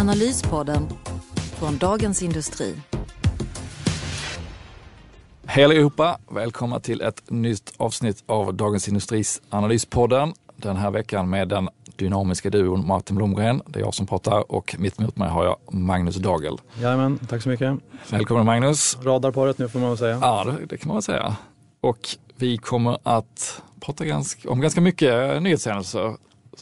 Analyspodden från Dagens Industri. Hej allihopa! Välkomna till ett nytt avsnitt av Dagens Industris Analyspodden. Den här veckan med den dynamiska duon Martin Blomgren. Det är jag som pratar och mitt emot mig har jag Magnus Dagel. Jajamän, tack så mycket. Välkommen Magnus! Radarparet nu får man väl säga. Ja, det, det kan man väl säga. Och vi kommer att prata ganska, om ganska mycket nyhetshändelser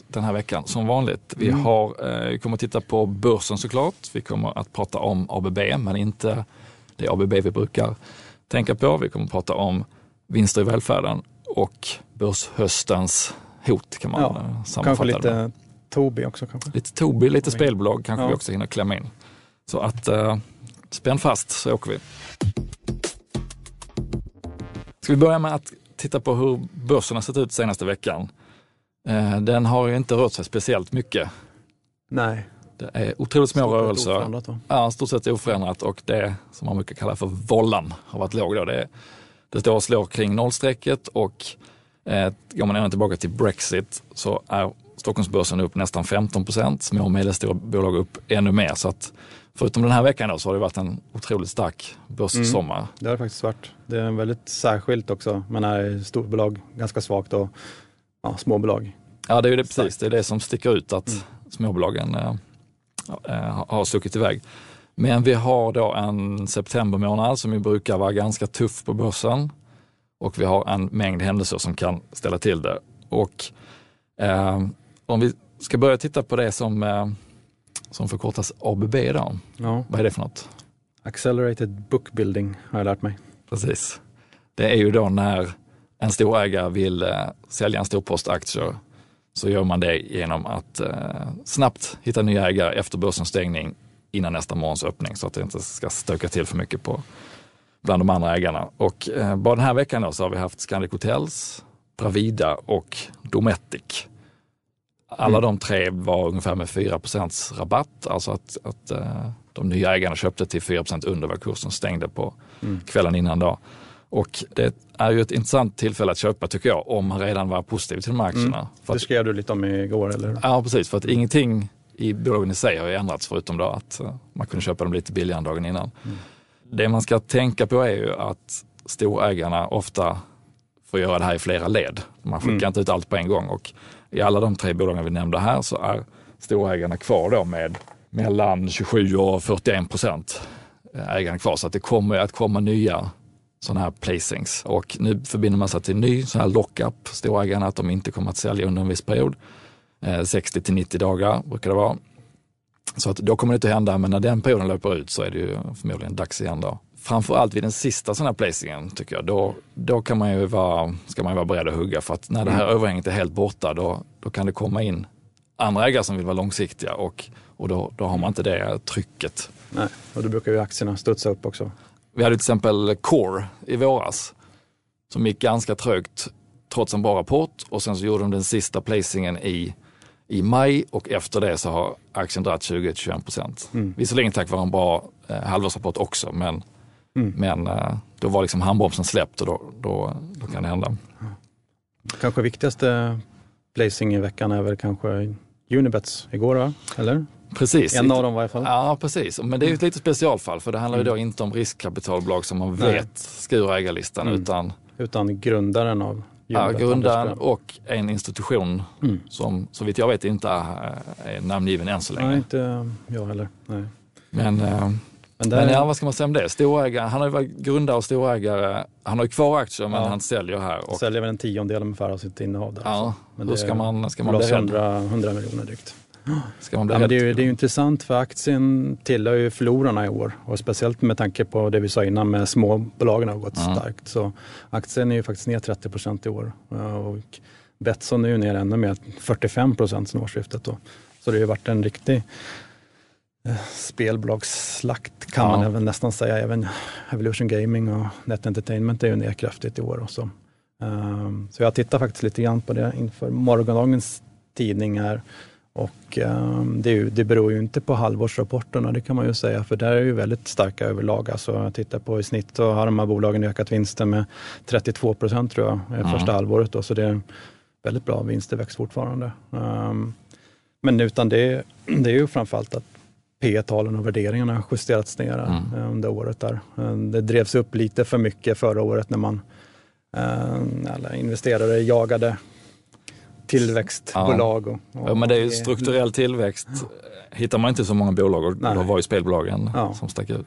den här veckan som vanligt. Vi har, eh, kommer att titta på börsen såklart. Vi kommer att prata om ABB, men inte det ABB vi brukar tänka på. Vi kommer att prata om vinster i välfärden och börshöstens hot kan man Ja, eh, Kanske sammanfatta det med. lite Tobii också kanske. Lite Tobii, lite spelbolag kanske Ja. vi också hinner klämma in. Så att eh, spänn fast så åker vi. Ska vi börja med att titta på hur börsen har sett ut senaste veckan. Eh, den har ju inte rört sig speciellt mycket. Nej. Det är otroligt små Stort rörelser. Ja, stort sett oförändrat och det som man brukar kalla för vollan har varit låg. Då. Det, det står och slår kring nollstrecket och eh, går man ända tillbaka till Brexit så är Stockholmsbörsen upp nästan 15 procent, små och medelstora bolag upp ännu mer. Så att förutom den här veckan då, så har det varit en otroligt stark börssommar. Det har det faktiskt varit. Det är väldigt särskilt också. Man är storbolag ganska svagt och ja, småbolag. Ja, det är det, precis. Det är det som sticker ut att småbolagen eh, eh, har stuckit iväg. Men vi har då en septembermånad som ju brukar vara ganska tuff på börsen och vi har en mängd händelser som kan ställa till det. Och eh, om vi ska börja titta på det som, eh, som förkortas ABB då. Ja. Vad är det för något? Accelerated bookbuilding har jag lärt mig. Precis. Det är ju då när en stor ägare vill eh, sälja en stor post aktier så gör man det genom att eh, snabbt hitta nya ägare efter börsens stängning innan nästa morgons öppning så att det inte ska stöka till för mycket på, bland de andra ägarna. Och eh, bara den här veckan då så har vi haft Scandic Hotels, Bravida och Dometic. Alla Mm. de tre var ungefär med 4 rabatt, alltså att, att eh, de nya ägarna köpte till 4 under vad kursen stängde på Mm. kvällen innan. Då. Och det är ju ett intressant tillfälle att köpa tycker jag, om man redan var positiv till de här aktierna. Mm. För Det att, skrev du lite om igår, eller hur? ja, precis. För att ingenting i bolagen i sig har ju ändrats förutom då att eh, man kunde köpa dem lite billigare än dagen innan. Mm. Det man ska tänka på är ju att storägarna ofta får göra det här i flera led. Man skickar Mm. inte ut allt på en gång och i alla de tre bolagen vi nämnde här så är storägarna kvar då med mellan 27 och 41 procent ägarna kvar. Så att det kommer att komma nya sådana här placings. Och nu förbinder man sig till en ny sån här lockup, storägarna, att de inte kommer att sälja under en viss period. Eh, 60 till 90 dagar brukar det vara. Så att då kommer det inte hända, men när den perioden löper ut så är det ju förmodligen dags igen då. Framförallt vid den sista sån här placingen tycker jag, då, då kan man ju vara, ska man ju vara beredd att hugga för att när det här överhänget är helt borta då, då kan det komma in andra ägare som vill vara långsiktiga och, och då, då har man inte det trycket. Nej, och då brukar ju aktierna studsa upp också. Vi hade till exempel Core i våras som gick ganska trögt trots en bra rapport och sen så gjorde de den sista placingen i, i maj och efter det så har aktien dragit 20-25 procent. Mm. Visserligen tack vare en bra eh, halvårsrapport också men, Mm. men eh, då var liksom handbromsen släppt och då, då, då kan det hända. Kanske viktigaste placing i veckan är väl kanske Unibets igår, va? eller? Precis. En av dem i varje fall. Ja, precis. Men det är ju ett litet specialfall för det handlar ju då inte om riskkapitalbolag som man Nej. vet skriver ägarlistan Mm. utan Utan grundaren av Ja, grundaren och en institution Mm. som så vitt jag vet inte är, är namngiven än så länge. Nej, inte jag heller. Nej. Men, eh, Men, där, men ja, vad ska man säga om det? Storägare, han har ju varit grundare och storägare. Han har ju kvar aktier men Ja. han säljer här. Och, säljer väl en tiondel ungefär av sitt innehav där. ja, Men hur det ska man, ska man bli loss rädd? 100, 100 miljoner drygt. Ska man bli Ja, men det, är det är ju intressant för aktien tillhör ju förlorarna i år och speciellt med tanke på det vi sa innan med småbolagen har gått Ja. starkt. Så aktien är ju faktiskt ner 30 procent i år Ja, och Betsson är ju ner ännu mer, 45 procent sedan årsskiftet. Då. Så det har ju varit en riktig spelbolagsslakt kan ja. man även nästan säga. Även Evolution Gaming och Net Entertainment är ju ner kraftigt i år. Också. Um, så jag tittar faktiskt lite grann på det inför morgondagens tidning här. Och um, det, det beror ju inte på halvårsrapporterna, det kan man ju säga, för där är ju väldigt starka överlag. Alltså, tittar på i snitt så har de här bolagen ökat vinsten med 32 procent tror jag, mm. första halvåret. Då, så det är väldigt bra vinsttillväxt fortfarande. Um, men utan det, det är ju framförallt att P talen och värderingarna har justerats ner mm. Eh, under året. där. Eh, det drevs upp lite för mycket förra året när man eh, alla investerare jagade tillväxtbolag. Och, och ja, men det är ju strukturell tillväxt. Hittar man inte så många bolag och då var ju spelbolagen ja. som stack ut.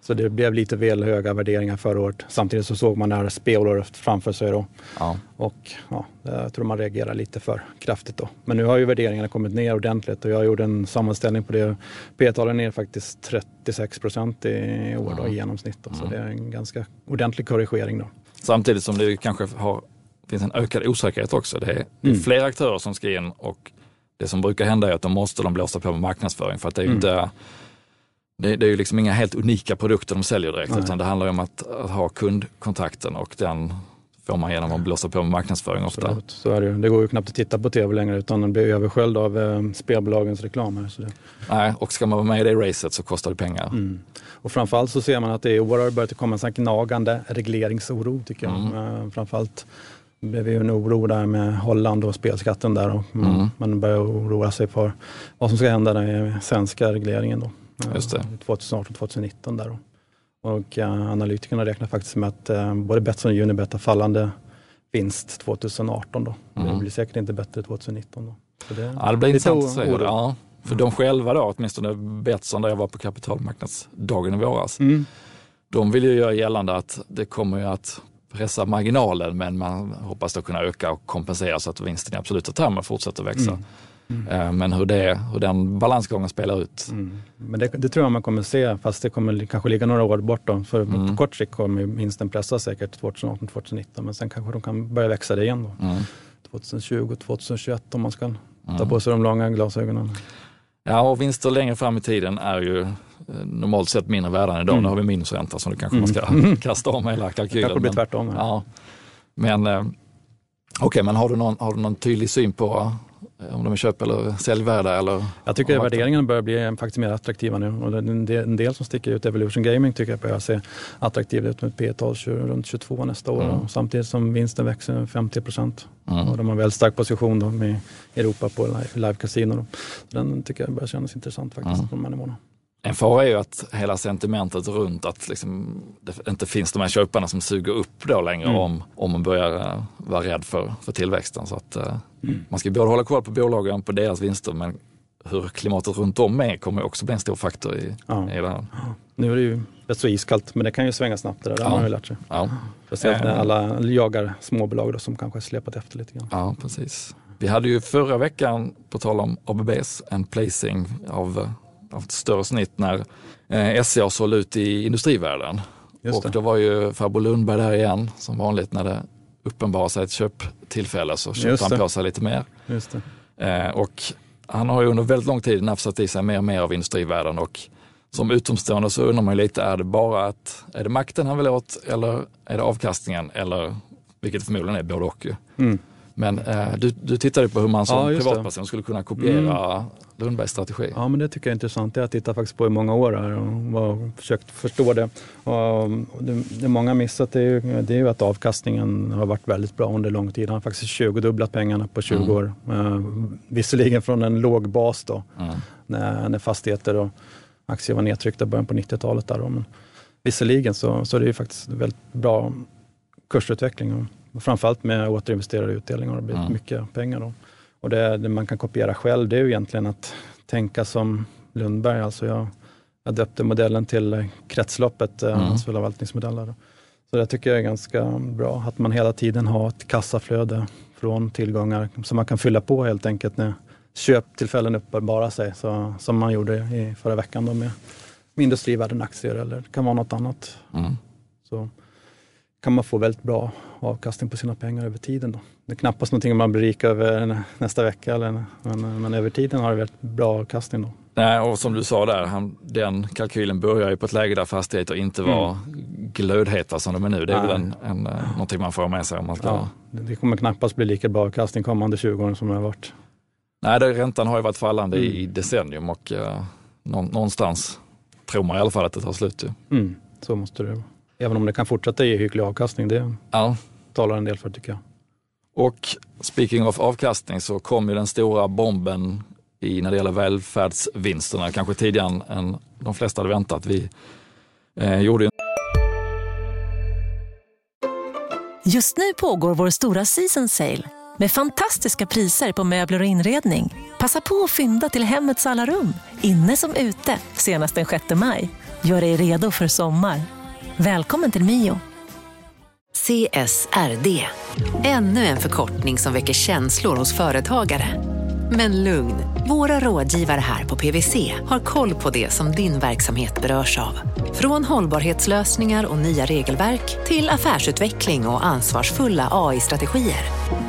Så det blev lite väl höga värderingar förra året. Samtidigt så såg man det här spelåret framför sig då. Ja. Och ja, jag tror man reagerar lite för kraftigt då. Men nu har ju värderingarna kommit ner ordentligt och jag gjorde en sammanställning på det. P-talen är faktiskt 36 procent i år då, i genomsnitt. Då. Så mm. det är en ganska ordentlig korrigering då. Samtidigt som det kanske har, finns en ökad osäkerhet också. Det är, det är mm. fler aktörer som ska in och det som brukar hända är att de måste de blåsa på med marknadsföring för att det är ju mm. inte det, det, är ju liksom inga helt unika produkter de säljer direkt, Nej. utan det handlar ju om att, att, ha kundkontakten och den får man genom att blåsa på med marknadsföring ofta. Absolut. Så är det, det går ju knappt att titta på tv längre utan den blir översköljd av eh, spelbolagens reklam. Här, så det... Nej, och ska man vara med i det racet så kostar det pengar. Mm. Och framförallt så ser man att det i år har börjat komma en gnagande regleringsoro tycker jag. Mm. Eh, framförallt blev ju en oro där med Holland och spelskatten där och man, mm. man börjar oroa sig för vad som ska hända med svenska regleringen. Då. Just det. 2018, 2019 där. Och uh, analytikerna räknar faktiskt med att uh, både Betsson och Unibet har fallande vinst 2018 då. Mm. Det blir säkert inte bättre 2019 då. Så det, ja, det blir intressant att se. Ja, för mm. de själva då, åtminstone Betsson där jag var på kapitalmarknadsdagen i våras, mm. de vill ju göra gällande att det kommer ju att pressa marginalen men man hoppas då kunna öka och kompensera så att vinsten i absoluta termer fortsätter växa. Mm. Mm. Men hur, det, hur den balansgången spelar ut. Mm. Men det, det, tror jag man kommer se, fast det kommer kanske ligga några år bort. Då. För mm. på kort sikt kommer vinsten pressas säkert 2018-2019, men sen kanske de kan börja växa det igen. Då. 2020-2021 mm. om man ska ta mm. på sig de långa glasögonen. Ja, och vinster längre fram i tiden är ju eh, normalt sett mindre värda än idag. Mm. Nu har vi minusränta så nu kanske man ska kasta om hela kalkylen. Det kanske blir tvärtom. Ja. Men, eh, Okej, okay, men har du, någon, har du någon tydlig syn på om de är köp eller säljvärda? Eller jag tycker att värderingen börjar bli faktiskt mer attraktiva nu. Och en, del, en del som sticker ut, Evolution Gaming tycker jag börjar se attraktiv ut med ett P tal runt 22 nästa år. Mm. Samtidigt som vinsten växer 50 procent. Mm. Och de har en väldigt stark position då med Europa på live casino. Den tycker jag börjar kännas intressant faktiskt mm. på de här nivåerna. En fara är ju att hela sentimentet runt att liksom, det inte finns de här köparna som suger upp då längre mm. om, om man börjar uh, vara rädd för, för tillväxten. Så att, uh, mm. Man ska både hålla koll på bolagen, på deras vinster, men hur klimatet runt om är kommer också bli en stor faktor i, ja. i det här. Nu är det ju rätt så iskallt, men det kan ju svänga snabbt det där. Det har man ju lärt sig. Ja. Speciellt när alla jagar småbolag då, som kanske släpat efter lite grann. Ja, precis. Vi hade ju förra veckan, på tal om ABBs, en placing av ett större snitt när eh, SCA sålde ut i industrivärlden. Och då var ju farbror Lundberg där igen, som vanligt när det uppenbarar sig ett köptillfälle så köpte han på sig lite mer. Eh, och han har ju under väldigt lång tid nafsat i sig mer och mer av industrivärlden och som utomstående så undrar man ju lite, är det bara att, är det makten han vill åt eller är det avkastningen eller, vilket förmodligen är både och. Mm. Men eh, du, du tittade på hur man som ja, privatperson skulle kunna kopiera mm. Lundbergs strategi. Ja, men det tycker jag är intressant. Jag har tittat faktiskt på i många år här och försökt förstå det. Och det, det många missat är ju, det är ju att avkastningen har varit väldigt bra under lång tid. Han har faktiskt 20-dubblat pengarna på 20 mm. år. Uh, visserligen från en låg bas då, mm. när, när fastigheter och aktier var nedtryckta i början på 90-talet. Där då. Men visserligen så, så är det ju faktiskt väldigt bra kursutveckling. Framförallt med återinvesterade utdelningar. Det blir mm. mycket pengar. Då. Och det, det, man kan kopiera själv, det är ju egentligen att tänka som Lundberg. Alltså jag, jag döpte modellen till kretsloppet, eh, mm. hans förvaltningsmodeller. Så det tycker jag är ganska bra, att man hela tiden har ett kassaflöde från tillgångar som man kan fylla på helt enkelt när köptillfällen uppenbarar sig. Så, som man gjorde i förra veckan då med, med Industrivärden aktier eller det kan vara något annat. Mm. Så kan man få väldigt bra avkastning på sina pengar över tiden. Då. Det är knappast någonting man blir rik över nästa vecka, eller, men, men över tiden har det väldigt bra avkastning. Då. Nej, och som du sa där, han, den kalkylen börjar ju på ett läge där fastigheter inte var glödheta som de är nu. Det är väl en, en, eh, någonting man får med sig om man ska... Ja, det kommer knappast bli lika bra avkastning kommande 20 år som det har varit. Nej, det, räntan har ju varit fallande i decennium och nå, någonstans tror man i alla fall att det tar slut. Ju. Mm, så måste det vara. Även om det kan fortsätta ge hygglig avkastning, det Ja, talar en del för tycker jag. och speaking of avkastning så kom ju den stora bomben i, när det gäller välfärdsvinsterna, kanske tidigare än de flesta hade väntat. Vi eh, gjorde ju Just nu pågår vår stora season sale med fantastiska priser på möbler och inredning. Passa på att fynda till hemmets alla rum, inne som ute, senast den 6 maj. Gör dig redo för sommar. Välkommen till Mio. CSRD. Ännu en förkortning som väcker känslor hos företagare. Men lugn, våra rådgivare här på PWC har koll på det som din verksamhet berörs av. Från hållbarhetslösningar och nya regelverk till affärsutveckling och ansvarsfulla AI-strategier.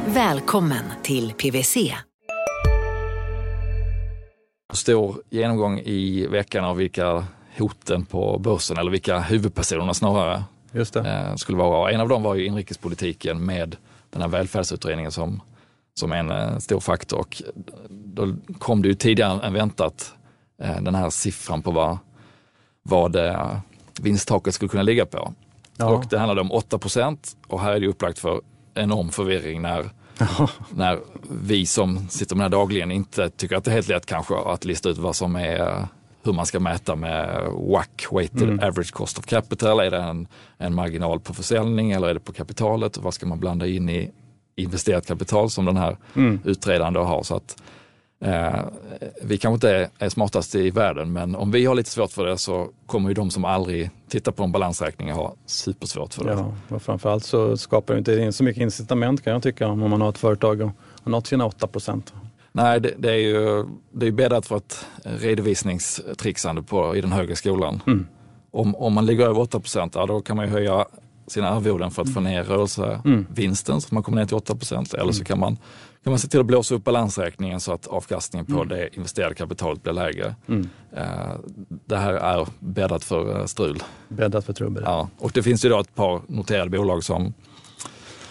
Välkommen till PWC. stor genomgång i veckan av vilka hoten på börsen, eller vilka huvudpersonerna snarare, eh, skulle vara. En av dem var ju inrikespolitiken med den här välfärdsutredningen som, som en eh, stor faktor. Och då kom det ju tidigare än väntat eh, den här siffran på vad, vad vinsttaket skulle kunna ligga på. Ja. Och det handlade om 8 procent och här är det upplagt för enorm förvirring när, när vi som sitter med det här dagligen inte tycker att det är helt lätt kanske att lista ut vad som är hur man ska mäta med WACC, Weighted Average Cost of Capital. Är det en, en marginal på försäljning eller är det på kapitalet? Vad ska man blanda in i investerat kapital som den här utredaren då har? Så att, eh, vi kanske inte är, är smartast i världen, men om vi har lite svårt för det så kommer ju de som aldrig tittar på en balansräkning ha supersvårt för det. Ja, framförallt så skapar det inte in så mycket incitament kan jag tycka om man har ett företag och har nått sina 8 procent. Nej, det, det är ju det är bäddat för ett redovisningstrixande på, i den högre skolan. Om, om man ligger över 8 procent, ja, då kan man ju höja sina arvoden för att få ner rörelsevinsten så att man kommer ner till 8 procent. Eller så kan man, kan man se till att blåsa upp balansräkningen så att avkastningen på det investerade kapitalet blir lägre. Eh, det här är bäddat för eh, strul. Bäddat för trubbel. Ja. Och det finns ju då ett par noterade bolag som,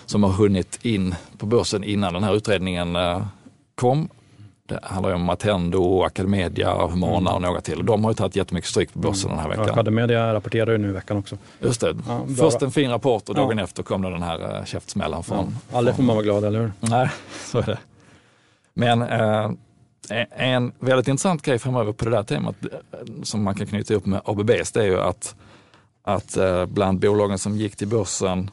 som har hunnit in på börsen innan den här utredningen eh, kom. Det handlar ju om Attendo, Academedia, Humana och några till. De har ju tagit jättemycket stryk på börsen den här Ja, veckan. Academedia rapporterar ju nu i veckan också. Just det. Ja. Först en fin rapport och dagen Ja. efter kom den här uh, käftsmällan från... Aldrig får man vara glad, eller hur? Nej, så är det. Men eh, en väldigt intressant grej framöver på det där temat eh, som man kan knyta ihop med ABBs, det är ju att, att eh, bland bolagen som gick till börsen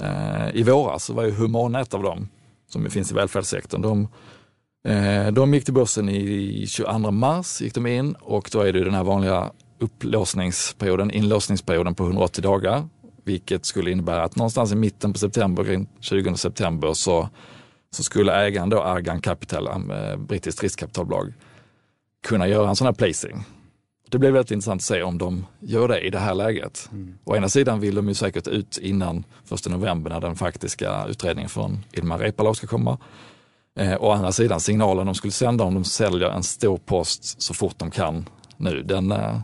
eh, i våras så var ju Humana ett av dem som finns i välfärdssektorn. De, eh, de gick till börsen i 22 mars, gick de in och då är det den här vanliga upplåsningsperioden, inlåsningsperioden på 180 dagar, vilket skulle innebära att någonstans i mitten på september, kring 20 september, så, så skulle ägaren då Argan Capital, eh, brittiskt riskkapitalbolag, kunna göra en sån här placing. Det blir väldigt intressant att se om de gör det i det här läget. Å ena sidan vill de ju säkert ut innan 1 november när den faktiska utredningen från Ilmar Reepalu ska komma. Eh, å andra sidan signalen de skulle sända om de säljer en stor post så fort de kan nu, den, eh,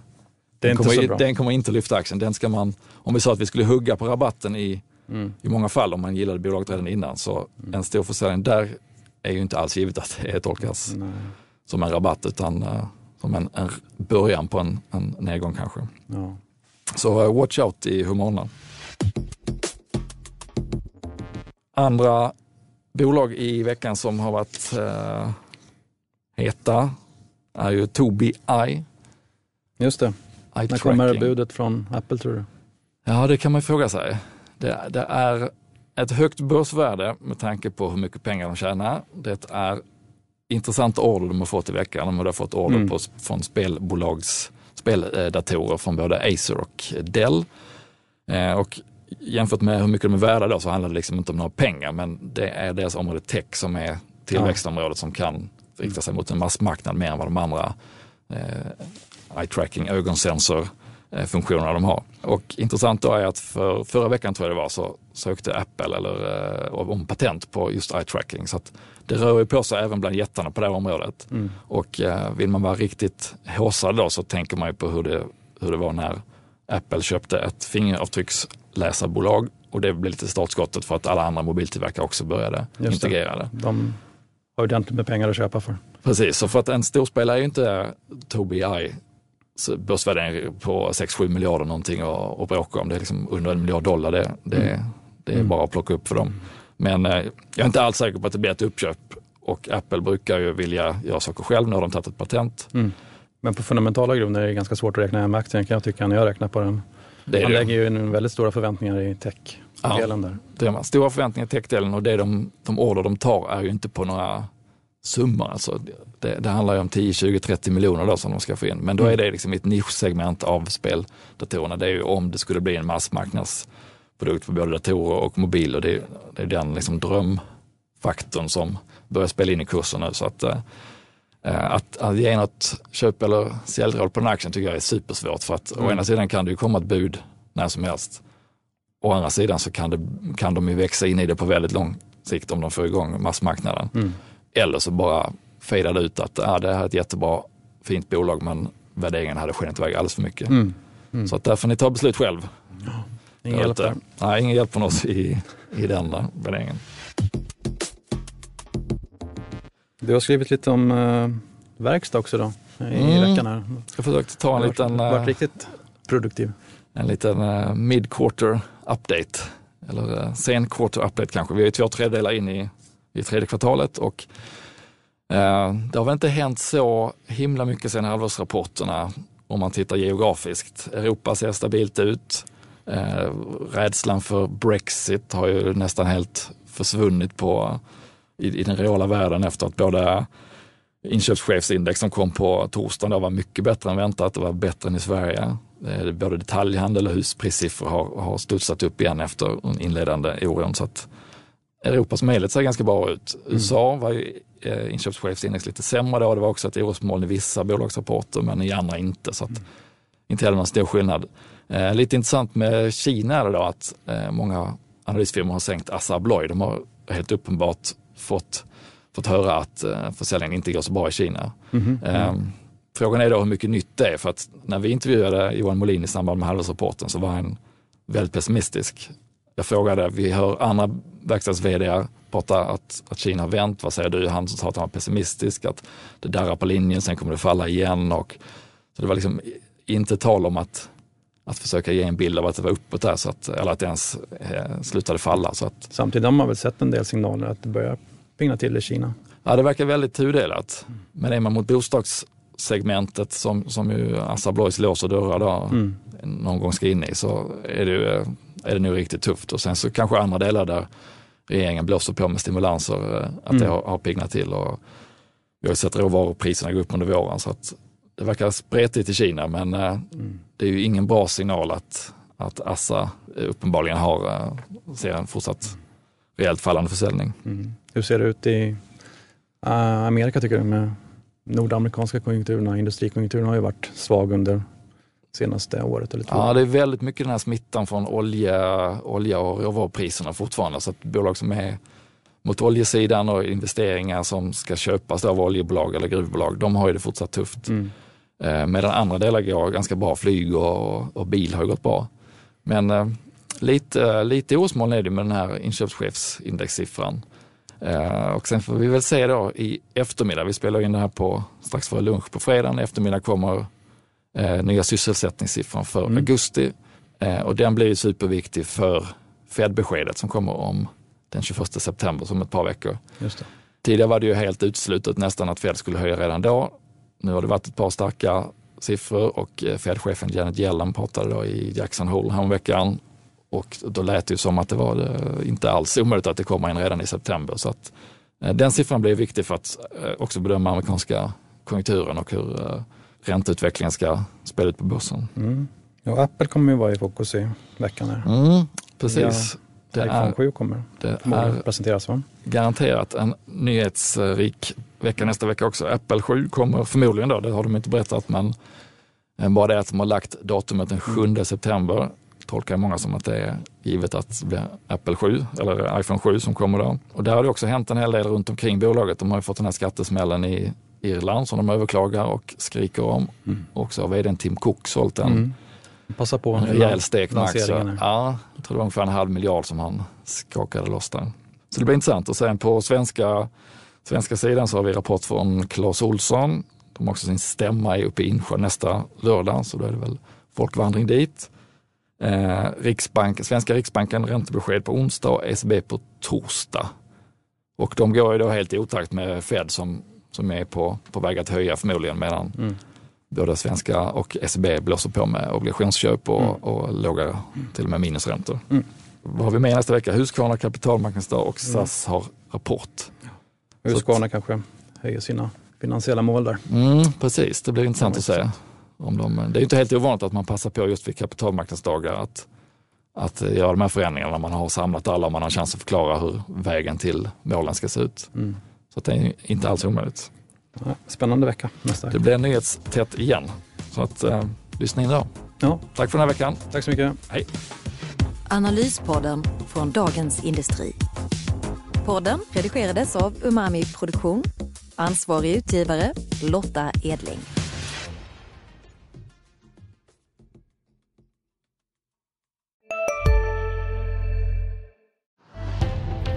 den, kommer, den kommer inte lyfta aktien. Den ska man, om vi sa att vi skulle hugga på rabatten i, Mm. i många fall om man gillade bolaget redan innan, så en stor försäljning där är ju inte alls givet att det tolkas Nej. som en rabatt utan eh, som en, en början på en, en nedgång kanske. Ja. Så eh, watch out i Humana. Andra bolag i veckan som har varit eh, heta är ju Tobii Eye. Just det. Eye När kommer budet från Apple tror du? Ja, det kan man fråga sig. Det, det är ett högt börsvärde med tanke på hur mycket pengar de tjänar. Det är intressanta order de har fått i veckan. De har fått order Mm. på, från spelbolags speldatorer från både Acer och Dell. Eh, och jämfört med hur mycket de är värda då så handlar det liksom inte om några pengar men det är deras område tech som är tillväxtområdet som kan rikta sig mot en massmarknad mer än vad de andra eh, eye tracking, ögonsensor funktionerna de har. Och intressant då är att för förra veckan tror jag det var så sökte Apple eller, eh, om patent på just eye tracking. Så att det rör ju på sig även bland jättarna på det här området. Mm. Och eh, vill man vara riktigt håsad då så tänker man ju på hur det, hur det var när Apple köpte ett fingeravtrycksläsarbolag och det blev lite startskottet för att alla andra mobiltillverkare också började Just integrera det. De har ordentligt med pengar att köpa för. Precis, så för att en storspelare är ju inte Tobii börsvärdering på 6-7 miljarder någonting och, och bråka om. Det är liksom under en miljard dollar. Det, det, det är Mm. bara att plocka upp för dem. Men eh, jag är inte alls säker på att det blir ett uppköp och Apple brukar ju vilja göra saker själv. Nu har de tagit ett patent. Men på fundamentala grunder är det ganska svårt att räkna hem aktien kan jag tycka när jag räknar på den. Det Man det. lägger ju en väldigt stora förväntningar i tech-delen där. Det har man. Stora förväntningar i techdelen och det de, de order de tar är ju inte på några summor. Alltså det, det handlar ju om 10, 20, 30 miljoner då som de ska få in. Men då är det liksom ett nischsegment av speldatorerna. Det är ju om det skulle bli en massmarknadsprodukt för både datorer och mobiler. Det, är- det är den liksom drömfaktorn som börjar spela in i kursen nu. Så att, eh, att, att ge något köp eller säljråd på den aktien tycker jag är supersvårt. För att å ena sidan kan det ju komma ett bud när som helst. Å andra sidan så kan, det, kan de ju växa in i det på väldigt lång sikt om de får igång massmarknaden. Mm. Eller så bara fejdar det ut att ah, det här är ett jättebra, fint bolag men värderingen hade skenit iväg alldeles för mycket. Mm. Så att där får ni ta beslut själv. Ingen Där hjälp där. Nej, ingen hjälp från oss i, i den värderingen. Du har skrivit lite om eh, verkstad också då, i Mm. veckan här. Jag försökte ta en liten, varit, eh, varit riktigt produktiv. en liten eh, mid-quarter update. Eller eh, sen quarter update kanske. Vi är två tredjedelar in i, i tredje kvartalet och eh, det har väl inte hänt så himla mycket sen halvårsrapporterna om man tittar geografiskt. Europa ser stabilt ut. Eh, rädslan för Brexit har ju nästan helt försvunnit på, i, i den reala världen efter att både inköpschefsindex som kom på torsdagen var mycket bättre än väntat. Det var bättre än i Sverige. Eh, Både detaljhandel och husprissiffror har, har studsat upp igen efter den inledande oron. Så att Europa som helhet ser ganska bra ut. USA var ju eh, inköpschefsindex lite sämre då. Det var också ett orosmoln i vissa bolagsrapporter men i andra inte. Så att, inte heller någon stor skillnad. Eh, lite intressant med Kina är det då att eh, många analysfirmor har sänkt Assa Abloy. De har helt uppenbart fått, fått höra att eh, försäljningen inte går så bra i Kina. Eh, frågan är då hur mycket nytt det är för att när vi intervjuade Johan Molin i samband med halvårsrapporten så var han väldigt pessimistisk. Jag frågade, vi hör andra verkstads prata att, att Kina har vänt, vad säger du? Han sa att han var pessimistisk, att det darrar på linjen, sen kommer det falla igen. Och, så det var liksom inte tal om att, att försöka ge en bild av att det var uppåt där, så att, eller att det ens eh, slutade falla. Så att, Samtidigt har man väl sett en del signaler att det börjar pigna till i Kina. Ja, det verkar väldigt tudelat. Men är man mot bostadssegmentet som, som ju Assa Abloys låser dörrar då, Mm. någon gång ska in i så är det, ju, är det nog riktigt tufft. Och sen så kanske andra delar där regeringen blåser på med stimulanser, eh, att det Mm. har, har piggnat till. Och vi har ju sett råvarupriserna gå upp under våren så att det verkar spretigt i Kina men eh, Mm. det är ju ingen bra signal att, att Assa uppenbarligen har, eh, ser en fortsatt rejält fallande försäljning. Mm. Hur ser det ut i uh, Amerika tycker du med nordamerikanska konjunkturerna? Industrikonjunkturen har ju varit svag under senaste året eller två. Ja, det är väldigt mycket den här smittan från olja, olja och råvarupriserna fortfarande. Så att bolag som är mot oljesidan och investeringar som ska köpas av oljebolag eller gruvbolag, de har ju det fortsatt tufft. Mm. Eh, medan andra delar går ganska bra. Flyg och, och bil har gått bra. Men eh, lite, lite orosmoln är det med den här inköpschefsindexsiffran. Eh, och sen får vi väl se då i eftermiddag, vi spelar in det här på strax före lunch på fredagen, i eftermiddag kommer eh, nya sysselsättningssiffran för Mm. augusti. Eh, och den blir ju superviktig för Fed-beskedet som kommer om den 21 september, som ett par veckor. Tidigare var det ju helt uteslutet nästan att Fed skulle höja redan då. Nu har det varit ett par starka siffror och eh, Fed-chefen Janet Yellen pratade då i Jackson Hole häromveckan och då lät det ju som att det var eh, inte alls omöjligt att det kommer in redan i september. Så att, eh, den siffran blir viktig för att eh, också bedöma amerikanska konjunkturen och hur ränteutvecklingen ska spela ut på börsen. Mm. Ja, Apple kommer ju vara i fokus i veckan. Här. Mm, precis. Det iPhone är, 7 kommer det är presenteras va? garanterat en nyhetsrik vecka nästa vecka också. Apple 7 kommer förmodligen då, det har de inte berättat, men bara det att de har lagt datumet den 7 september tolkar många som att det är givet att det blir Apple 7 eller iPhone 7 som kommer då. Och där har det också hänt en hel del runt omkring bolaget. De har ju fått den här skattesmällen i Irland som de överklagar och skriker om. Mm. Och så har vdn Tim Cook sålt en, mm. Passa på en rejäl stek med aktier. Ja, jag tror det var ungefär en halv miljard som han skakade loss där. Så det blir intressant. Och sen på svenska, svenska sidan så har vi rapport från Clas Olsson. De har också sin stämma uppe i Insjö nästa lördag, så då är det väl folkvandring dit. Eh, Riksbank, Svenska Riksbanken räntebesked på onsdag och ECB på torsdag. Och de går ju då helt i otakt med Fed som, som är på, på väg att höja förmodligen medan mm. både svenska och ECB blåser på med obligationsköp och, mm. och låga, till och med minusräntor. Mm. Vad har vi med nästa vecka? Husqvarna kapitalmarknadsdag och mm. SAS har rapport. Husqvarna kanske höjer sina finansiella mål där. Mm, precis, det blir intressant att se. Om de, det är inte helt ovanligt att man passar på just vid kapitalmarknadsdagar att, att göra de här förändringarna när man har samlat alla och man har chans att förklara hur vägen till målen ska se ut. Mm. Så det är inte alls omöjligt. Spännande vecka nästa vecka. Det blir nyhetstätt igen. Så att, eh, lyssna in då. Ja. Tack för den här veckan. Tack så mycket. Hej. Analyspodden från Dagens Industri. Podden redigerades av Umami Produktion. Ansvarig utgivare Lotta Edling.